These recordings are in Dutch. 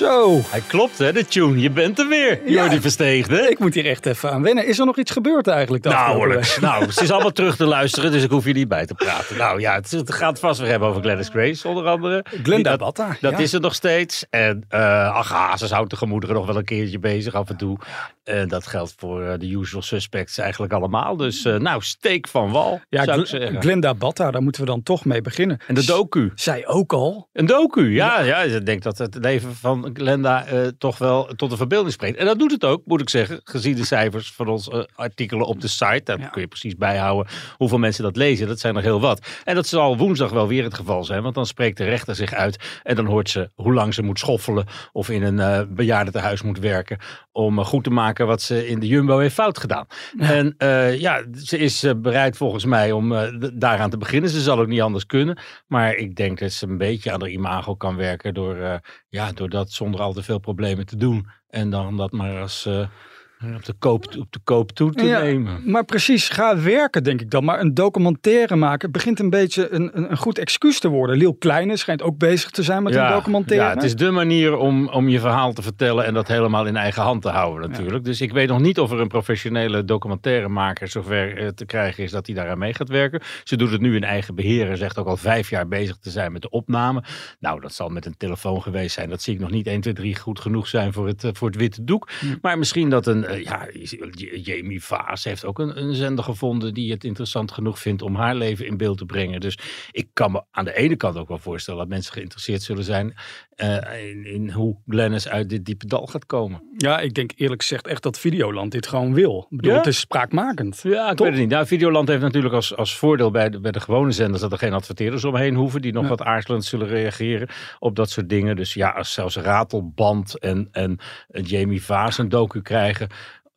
Zo. Hij klopt hè, de tune. Je bent er weer, Ja. Jordi Versteegde. Ik moet hier echt even aan wennen. Is er nog iets gebeurd eigenlijk? Nauwelijks. week? Nou, het is allemaal terug te luisteren, dus ik hoef je niet bij te praten. Nou ja, het, het gaat vast weer hebben over Gladys Grace, onder andere. Glenda Dat- Batta, Dat ja. is er nog steeds. En uh, ach, Hazes houdt de gemoederen nog wel een keertje bezig af en toe. En dat geldt voor eh, de usual suspects eigenlijk allemaal. Dus eh, nou, steek van wal, Ja, zou ik zeggen. Glenda Batta, daar moeten we dan toch mee beginnen. En de docu. Zij ook al. Een docu, ja, ja. Ik denk dat het leven van Glenda eh, toch wel tot de verbeelding spreekt. En dat doet het ook, moet ik zeggen. Gezien de cijfers van onze eh, artikelen op de site. Daar Ja. kun je precies bijhouden hoeveel mensen dat lezen. Dat zijn er heel wat. En dat zal woensdag wel weer het geval zijn. Want dan spreekt de rechter zich uit. En dan hoort ze hoe lang ze moet schoffelen. Of in een eh bejaardentehuis moet werken. Om goed te maken wat ze in de Jumbo heeft fout gedaan. En ja, ze is bereid volgens mij om daaraan te beginnen. Ze zal ook niet anders kunnen. Maar ik denk dat ze een beetje aan haar imago kan werken. Door, ja, door dat zonder al te veel problemen te doen. En dan dat maar als eh, op, de koop, op de koop toe te Ja, nemen. Maar precies, ga werken denk ik dan. Maar een documentaire maken begint een beetje een, een, een goed excuus te worden. Liel Kleine schijnt ook bezig te zijn met een documentaire. Ja, het is de manier om, om je verhaal te vertellen en dat helemaal in eigen hand te houden natuurlijk. Dus ik weet nog niet of er een professionele documentairemaker zover eh, te krijgen is dat hij daaraan mee gaat werken. Ze doet het nu in eigen beheer en zegt ook al vijf jaar bezig te zijn met de opname. Nou, dat zal met een telefoon geweest zijn. Dat zie ik nog niet 1, 2, 3 goed genoeg zijn voor het, eh, voor het witte doek. Maar misschien dat een, eh, ja, Jamie Vaas heeft ook een, een zender gevonden die het interessant genoeg vindt om haar leven in beeld te brengen. Dus ik kan me aan de ene kant ook wel voorstellen dat mensen geïnteresseerd zullen zijn eh, in, in hoe Glennis uit dit diepe dal gaat komen. Ja, ik denk eerlijk gezegd echt dat Videoland dit gewoon wil. Ik bedoel, Ja? het is spraakmakend. Ja, ik weet het niet. Nou, Videoland heeft natuurlijk als, als voordeel bij de, bij de gewone zenders dat er geen adverteerders omheen hoeven die nog Ja. wat aarzelend zullen reageren op dat soort dingen. Dus ja, als zelfs Ratelband en, en Jamie Vaas een docu krijgen,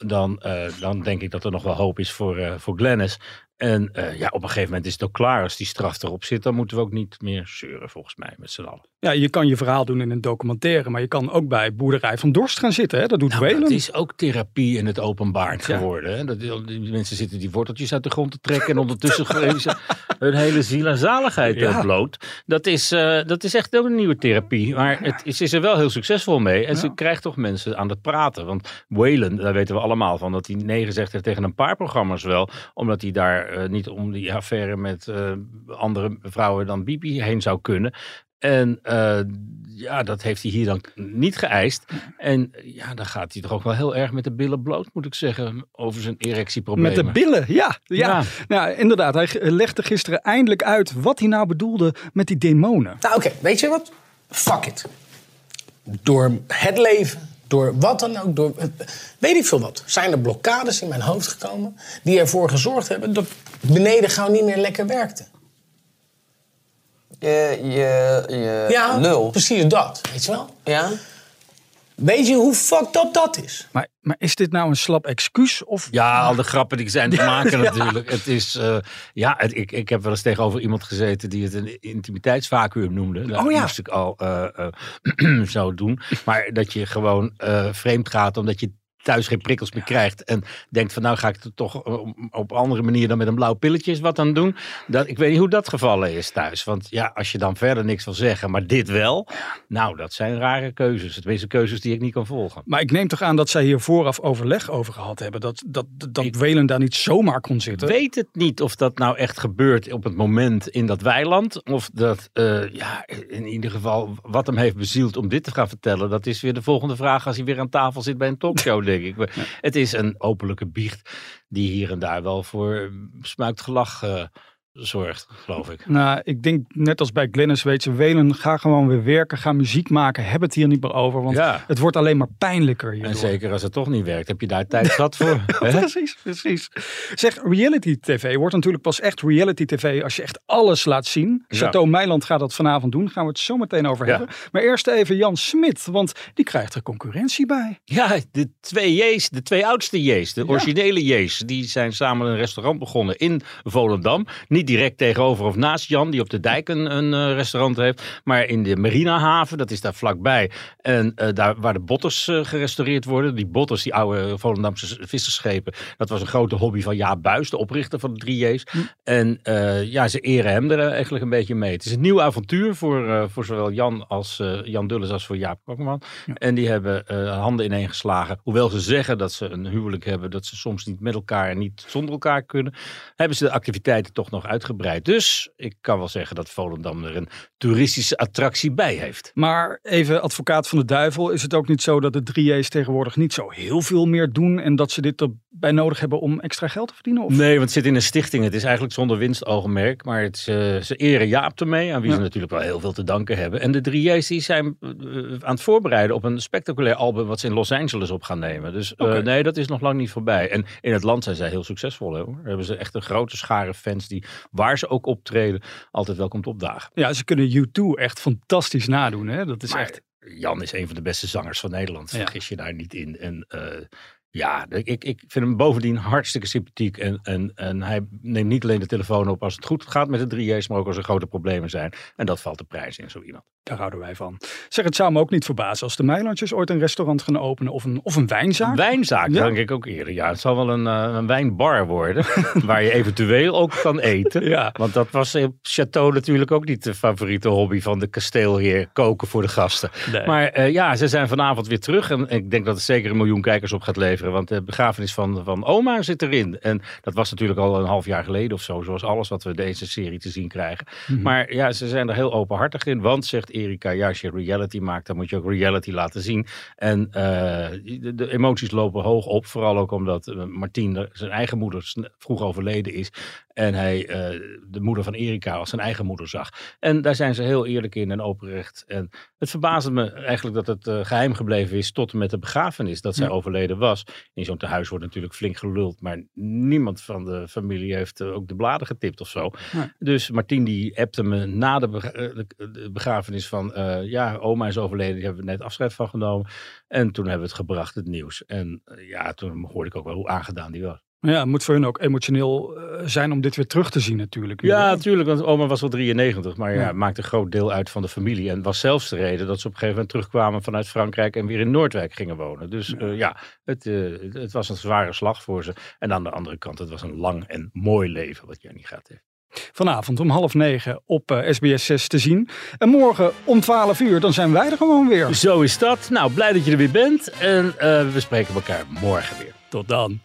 dan, eh, dan denk ik dat er nog wel hoop is voor, eh, voor Glennis. En eh, ja, op een gegeven moment is het ook klaar. Als die straf erop zit, dan moeten we ook niet meer zeuren, volgens mij, met z'n allen. Ja, je kan je verhaal doen in een documentaire, maar je kan ook bij Boerderij van Dorst gaan zitten. Hè? Dat doet Nou, Whalen. dat is ook therapie in het openbaar Ja. geworden. Hè? Dat, die mensen zitten die worteltjes uit de grond te trekken en ondertussen hun hele ziel en zaligheid Ja. eh, bloot. Dat is, eh, dat is echt ook een nieuwe therapie. Maar het is, is er wel heel succesvol mee. En ze krijgt toch mensen aan het praten. Want Whalen, daar weten we allemaal van, dat hij nee gezegd heeft tegen een paar programma's wel. Omdat hij daar eh, niet om die affaire met eh, andere vrouwen dan Bibi heen zou kunnen. En eh, ja, dat heeft hij hier dan niet geëist. En ja, dan gaat hij toch ook wel heel erg met de billen bloot, moet ik zeggen, over zijn Met erectieproblemen. de billen, ja. ja. Ja. Nou, inderdaad. Hij legde gisteren eindelijk uit wat hij nou bedoelde met die demonen. Nou, oké, weet je wat? Fuck it. Door het leven, door wat dan ook, door weet ik veel wat, zijn er blokkades in mijn hoofd gekomen die ervoor gezorgd hebben dat beneden gauw niet meer lekker werkte. Je, je, je Ja, lul. precies dat, weet je wel? Ja? Weet je hoe fucked up dat is? Maar, maar is dit nou een slap excuus? Of Ja, al de grappen die zijn te maken natuurlijk. Het is, eh, ja, het- ik, ik heb wel eens tegenover iemand gezeten die het een intimiteitsvacuum noemde. Dat Oh ja. moest ik al eh, eh, zo doen. Maar dat je gewoon eh, vreemd gaat omdat je thuis geen prikkels meer krijgt. En denkt van nou ga ik het toch eh, op een andere manier dan met een blauw pilletje eens wat aan doen. Dat, ik weet niet hoe dat gevallen is thuis. Want ja, als je dan verder niks wil zeggen, maar dit wel. Nou, dat zijn rare keuzes. Het zijn keuzes die ik niet kan volgen. Maar ik neem toch aan dat zij hier vooraf overleg over gehad hebben. Dat, dat, dat Welen daar niet zomaar kon zitten. weet het niet of dat nou echt gebeurt op het moment in dat weiland. Of dat, eh, ja, in ieder geval wat hem heeft bezield om dit te gaan vertellen. Dat is weer de volgende vraag als hij weer aan tafel zit bij een talkshow, denk ik. Maar Het is een openlijke biecht die hier en daar wel voor smuikt gelach eh, zorgt, geloof ik. Nou, ik denk net als bij Glennis, weet je, Welen, ga gewoon weer werken, ga muziek maken, heb het hier niet meer over, want Ja. het wordt alleen maar pijnlijker En hierdoor. zeker als het toch niet werkt, heb je daar tijd zat voor. Precies, precies. Zeg, reality tv wordt natuurlijk pas echt reality tv als je echt alles laat zien. Ja. Chateau Meiland gaat dat vanavond doen, gaan we het zo meteen over Ja. hebben. Maar eerst even Jan Smit, want die krijgt er concurrentie bij. Ja, de twee J's, de twee oudste J's, de originele J's, die zijn samen een restaurant begonnen in Volendam. Niet direct tegenover of naast Jan, die op de dijk een, een eh, restaurant heeft, maar in de Marinahaven, dat is daar vlakbij. En eh, daar waar de botters eh, gerestaureerd worden, die botters, die oude Volendamse vissersschepen, dat was een grote hobby van Jaap Buis, de oprichter van de drie J's. En ja, ze eren hem er eigenlijk een beetje mee. Het is een nieuw avontuur voor, voor zowel Jan als Jan Dulles als voor Jaap Kokman. En die hebben handen ineengeslagen. Hoewel ze zeggen dat ze een huwelijk hebben, dat ze soms niet met elkaar en niet zonder elkaar kunnen, hebben ze de activiteiten toch nog uitgebreid. Dus ik kan wel zeggen dat Volendam er een toeristische attractie bij heeft. Maar even advocaat van de duivel, is het ook niet zo dat de 3J's tegenwoordig niet zo heel veel meer doen en dat ze dit erbij nodig hebben om extra geld te verdienen? Of? Nee, want het zit in een stichting. Het is eigenlijk zonder winstoogmerk. Maar het is, eh, ze eren Jaap ermee, aan wie Ja. ze natuurlijk wel heel veel te danken hebben. En de drie J's die zijn eh, aan het voorbereiden op een spectaculair album wat ze in Los Angeles op gaan nemen. Dus eh, nee, dat is nog lang niet voorbij. En in het land zijn zij heel succesvol. Hè, hoor. Hebben ze echt een grote schare fans die, waar ze ook optreden, altijd wel komt opdagen. Ja, ze kunnen U2 echt fantastisch nadoen. Hè? Dat is Maar echt. Jan is een van de beste zangers van Nederland. Ja. Vergis je daar niet in. En eh, ja, ik, ik vind hem bovendien hartstikke sympathiek. En, en, en hij neemt niet alleen de telefoon op als het goed gaat met de 3J's, maar ook als er grote problemen zijn. En dat valt de prijs in zo iemand. Daar houden wij van. Zeg, het zou me ook niet verbazen als de Meilandjes ooit een restaurant gaan openen of een, of een wijnzaak. Een wijnzaak, Ja. denk ik ook eerder. Ja, het zal wel een, eh, een wijnbar worden, waar je eventueel ook kan eten. Ja. Want dat was in Chateau natuurlijk ook niet de favoriete hobby van de kasteelheer, koken voor de gasten. Nee. Maar eh, ja, ze zijn vanavond weer terug. En ik denk dat het zeker een miljoen kijkers op gaat leveren. Want de begrafenis van, van oma zit erin. En dat was natuurlijk al een half jaar geleden of zo. Zoals alles wat we deze serie te zien krijgen. Maar ja, ze zijn er heel openhartig in. Want, zegt Erika, ja, als je reality maakt, dan moet je ook reality laten zien. En eh, de, de emoties lopen hoog op. Vooral ook omdat eh, Martien, de- zijn eigen moeder, vroeg overleden is. En hij eh, de moeder van Erika als zijn eigen moeder zag. En daar zijn ze heel eerlijk in en openrecht. En het verbaasde me eigenlijk dat het eh, geheim gebleven is tot en met de begrafenis. Dat zij Ja. overleden was. In zo'n tehuis wordt natuurlijk flink geluld. Maar niemand van de familie heeft eh, ook de bladen getipt of zo. Nee. Dus Martien die appte me na de, eh, begrafenis van... eh, ja, oma is overleden, die hebben we net afscheid van genomen. En toen hebben we het gebracht, het nieuws. En ja, toen hoorde ik ook wel hoe aangedaan die was. Ja, het moet voor hun ook emotioneel eh, zijn om dit weer terug te zien natuurlijk. Ja, natuurlijk, want oma was wel 93, maar ja, Ja. maakte een groot deel uit van de familie. En was zelfs de reden dat ze op een gegeven moment terugkwamen vanuit Frankrijk en weer in Noordwijk gingen wonen. Dus ja, ja het, eh, het was een zware slag voor ze. En aan de andere kant, het was een lang en mooi leven wat Jenny gaat heeft. Vanavond om half negen op eh, SBS 6 te zien. En morgen om 12 uur, dan zijn wij er gewoon weer. Zo is dat. Nou, blij dat je er weer bent. En eh, we spreken elkaar morgen weer. Tot dan.